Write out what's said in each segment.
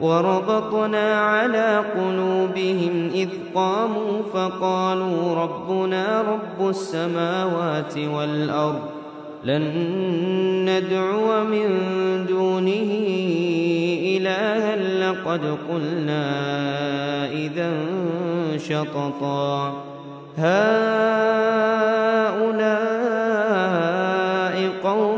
وربطنا على قلوبهم إذ قاموا فقالوا ربنا رب السماوات والأرض لن ندعو من دونه إلها لقد قلنا إذا شططا. هؤلاء قوم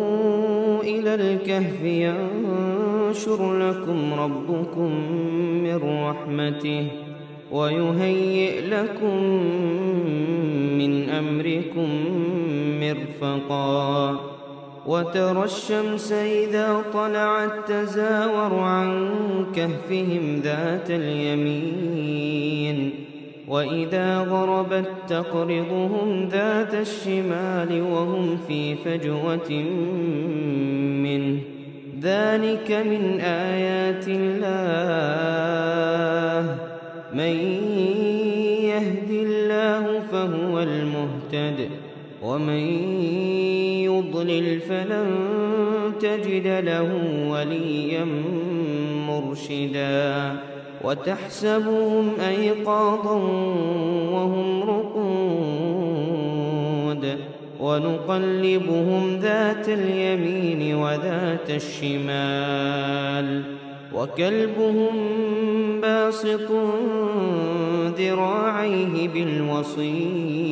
إلى الكهف ينشر لكم ربكم من رحمته ويهيئ لكم من أمركم مرفقا وترى الشمس إذا طلعت تزاور عن كهفهم ذات اليمين وإذا غربت تقرضهم ذات الشمال وهم في فجوة منه. ذلك من آيات الله. من يهد الله فهو المهتد. ومن يضلل فلن تجد له وليا مرشدا. وتحسبهم أيقاظا وهم رقود ونقلبهم ذات اليمين وذات الشمال وكلبهم باسط ذراعيه بالوصيد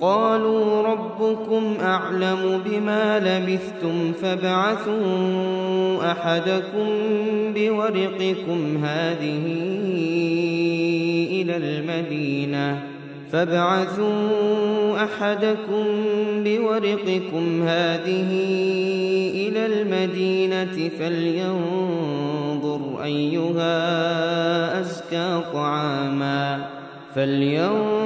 قالوا ربكم أعلم بما لبثتم فابعثوا أحدكم بورقكم هذه إلى المدينة فابعثوا أحدكم بورقكم هذه إلى المدينة فلينظر أيها أزكى طعاما فلينظر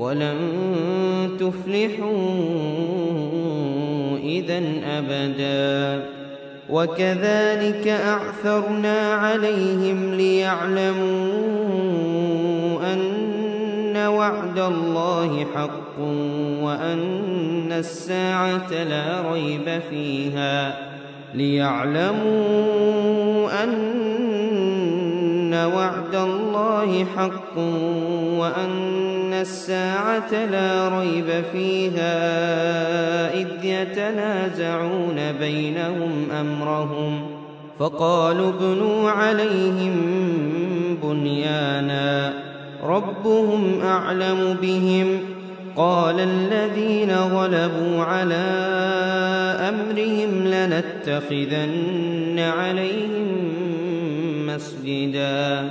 ولن تفلحوا إذا أبدا. وكذلك أعثرنا عليهم ليعلموا أن وعد الله حق وأن الساعة لا ريب فيها. ليعلموا أن وعد الله حق وأن الساعة لا ريب فيها إذ يتنازعون بينهم أمرهم. فقالوا ابنوا عليهم بنيانا ربهم أعلم بهم. قال الذين غلبوا على أمرهم لنتخذن عليهم مسجدا.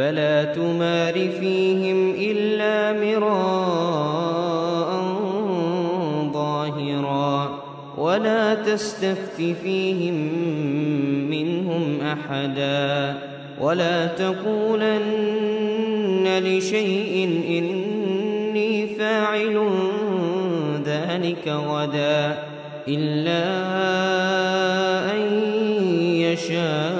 فلا تمار فيهم إلا مراء ظاهرا ولا تستفت فيهم منهم أحدا ولا تقولن لشيء إني فاعل ذلك غدا إلا أن يشاء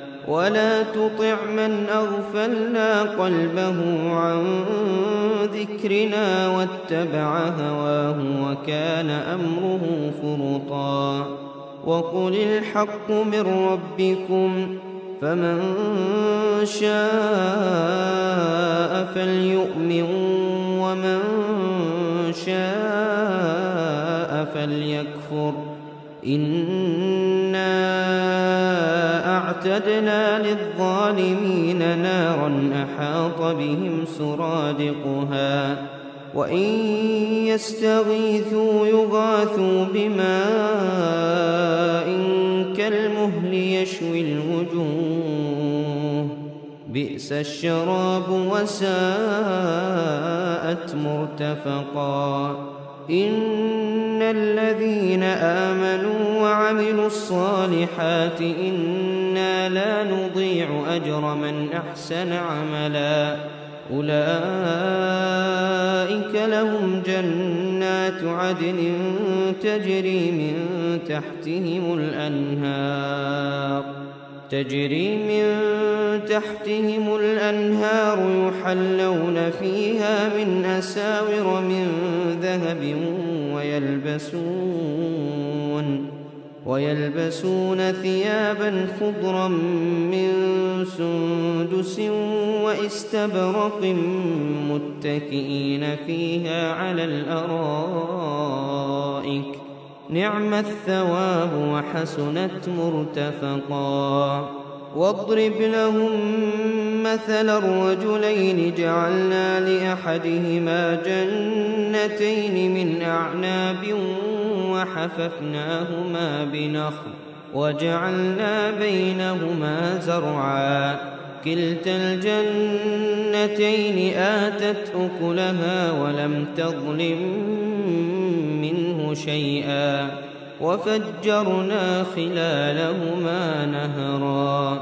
ولا تطع من أغفلنا قلبه عن ذكرنا واتبع هواه وكان أمره فرطا. وقل الحق من ربكم فمن شاء فليؤمن ومن شاء فليكفر. إنا أعتدنا للظالمين نارا أحاط بهم سرادقها وإن يستغيثوا يغاثوا بماء كالمهل يشوي الوجوه بئس الشراب وساءت مرتفقا إن الذين آمنوا وعملوا الصالحات إنا لا نضيع أجر من أحسن عملاً. أولئك لهم جنات عدن تجري من تحتهم الأنهار. تجري من تحتهم الأنهار يحلون فيها من أساور من ذهب ويلبسون ويلبسون ثيابا خضرا من سندس واستبرق متكئين فيها على الأرائك. نعم الثواب وحسنت مرتفقا. واضرب لهم مثل الرجلين. جعلنا لأحدهما جنتين من أعناب وحففناهما بنخل وجعلنا بينهما زرعا. كلتا الجنتين آتت أكلها ولم تظلم منه شيئا. وفجرنا خلالهما نهرا.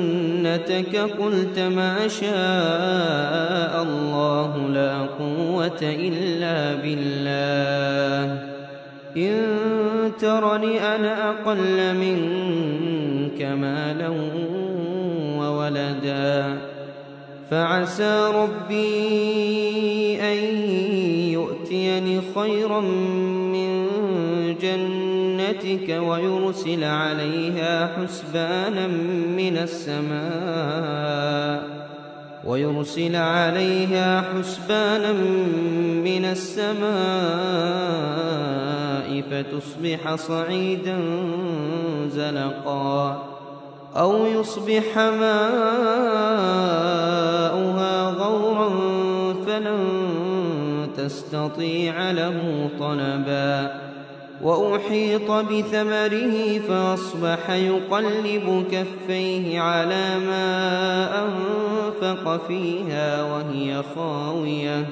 جنتك قلت ما شاء الله لا قوة إلا بالله. إن ترني أنا أقل منك مالا وولدا. فعسى ربي أن يؤتيني خيرا جنتك ويرسل عليها حسبانا من السماء. ويرسل عليها حسبانا من السماء فتصبح صعيدا زلقا. أو يصبح ماؤها غورا فلن تستطيع له طلبا. وأحيط بثمره فأصبح يقلب كفيه على ما أنفق فيها وهي خاوية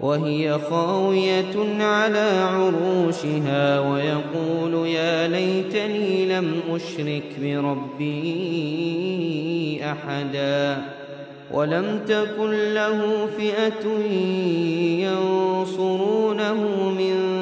وهي خاوية على عروشها ويقول يا ليتني لم أشرك بربي أحدا ولم تكن له فئة ينصرونه من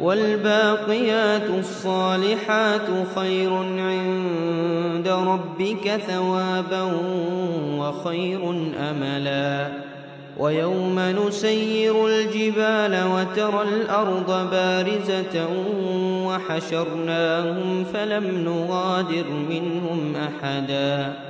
والباقيات الصالحات خير عند ربك ثوابا وخير أملا. ويوم نسير الجبال وترى الأرض بارزة وحشرناهم فلم نغادر منهم أحداً.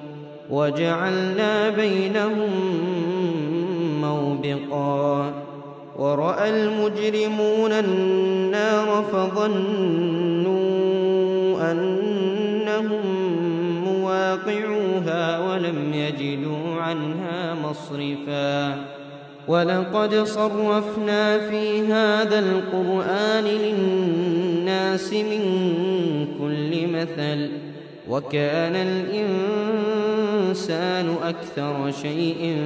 وجعلنا بينهم موبقا. ورأى المجرمون النار فظنوا أنهم مواقعوها ولم يجدوا عنها مصرفا. ولقد صرفنا في هذا القرآن للناس من كل مثل. وكان الإنسان أكثر شيء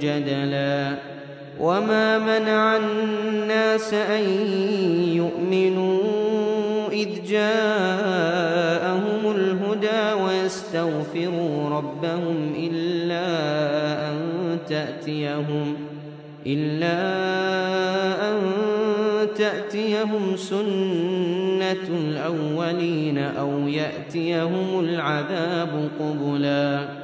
جدلا. وما منع الناس أن يؤمنوا إذ جاءهم الهدى ويستغفروا ربهم إلا أن تأتيهم إلا أن تأتيهم سنة الأولين أو يأتيهم العذاب قبلا.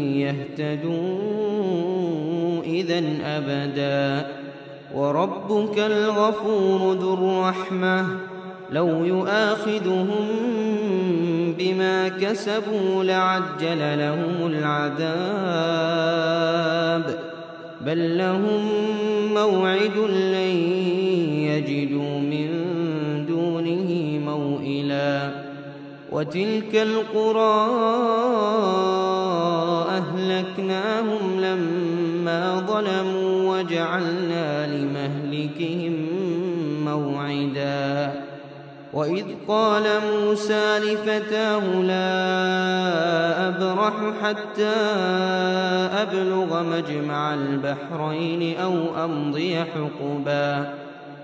يهتدوا إذا أبدا. وربك الغفور ذو الرحمة. لو يؤاخذهم بما كسبوا لعجل لهم العذاب. بل لهم موعد لن يجدوا من وتلك القرى أهلكناهم لما ظلموا وجعلنا لمهلكهم موعدا. وإذ قال موسى لفتاه لا أبرح حتى أبلغ مجمع البحرين أو أمضي حقباً.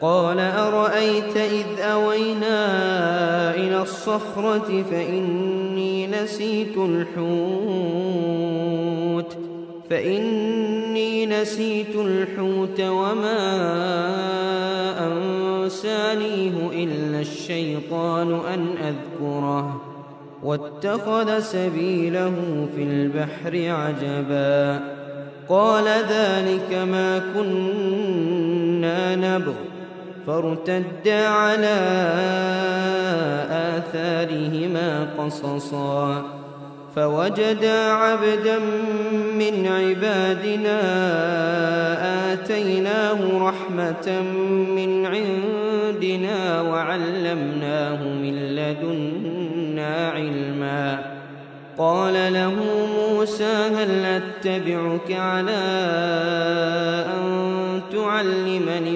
قال أرأيت إذ أوينا إلى الصخرة فإني نسيت الحوت فإني نسيت الحوت وما أنسانيه إلا الشيطان أن أذكره واتخذ سبيله في البحر عجبا قال ذلك ما كنا نبغ فارتدا على آثارهما قصصا. فوجدا عبدا من عبادنا آتيناه رحمة من عندنا وعلمناه من لدنا علما. قال له موسى هل أتبعك على أن تعلمني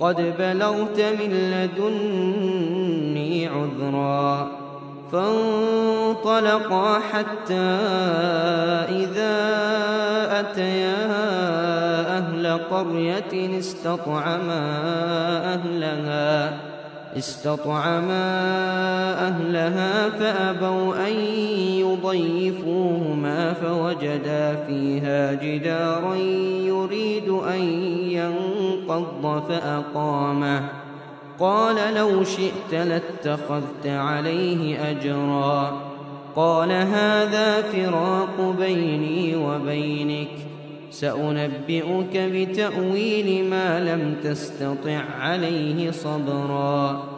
قد بلغت من لدني عذرا فانطلقا حتى إذا أتيا أهل قرية استطعما أهلها استطعما أهلها فأبوا أن يضيفوهما فوجدا فيها جدارا يريد أن ينقض فأقامه. قال لو شئت لاتخذت عليه أجرا. قال هذا فراق بيني وبينك. سأنبئك بتأويل ما لم تستطع عليه صبرا.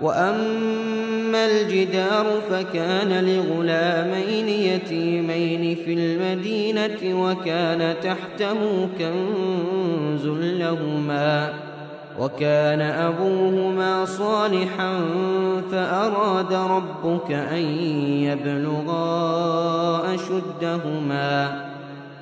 وأما الجدار فكان لغلامين يتيمين في المدينة وكان تحته كنز لهما وكان أبوهما صالحا فأراد ربك أن يبلغا أشدهما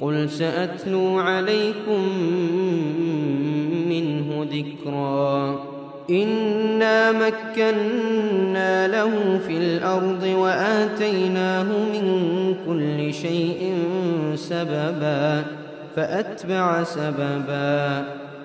قل سأتلو عليكم منه ذكرا. إنا مكنا له في الأرض وآتيناه من كل شيء سببا فأتبع سببا.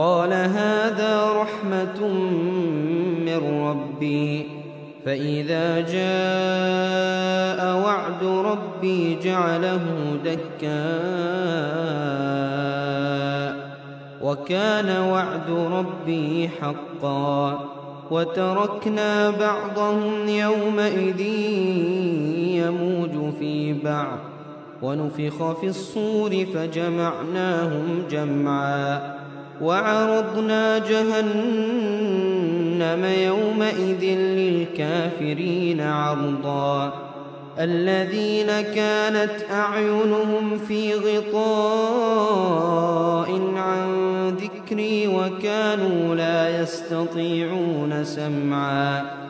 قال هذا رحمة من ربي فإذا جاء وعد ربي جعله دكاء وكان وعد ربي حقا وتركنا بعضهم يومئذ يموج في بعض ونفخ في الصور فجمعناهم جمعا. وعرضنا جهنم يومئذ للكافرين عرضا. الذين كانت أعينهم في غطاء عن ذكري وكانوا لا يستطيعون سمعا.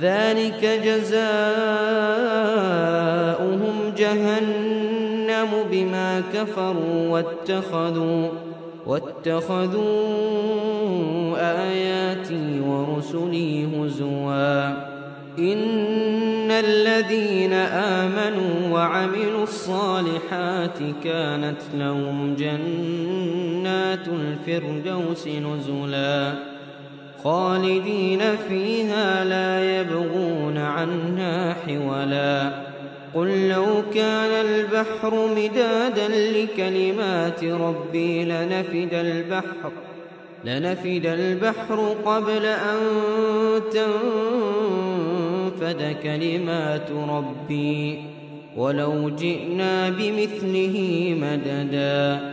ذلك جزاؤهم جهنم بما كفروا واتخذوا واتخذوا آياتي ورسلي هزوا. إن الذين آمنوا وعملوا الصالحات كانت لهم جنات الفردوس نزلا. خالدين فيها لا يبغون عنها حولا. قل لو كان البحر مدادا لكلمات ربي لنفد البحر لنفد البحر قبل أن تنفد كلمات ربي. ولو جئنا بمثله مددا.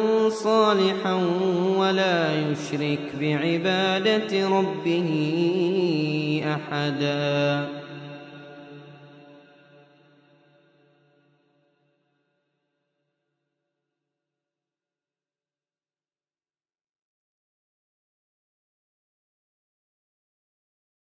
صالحا ولا يشرك بعبادة ربه أحداً.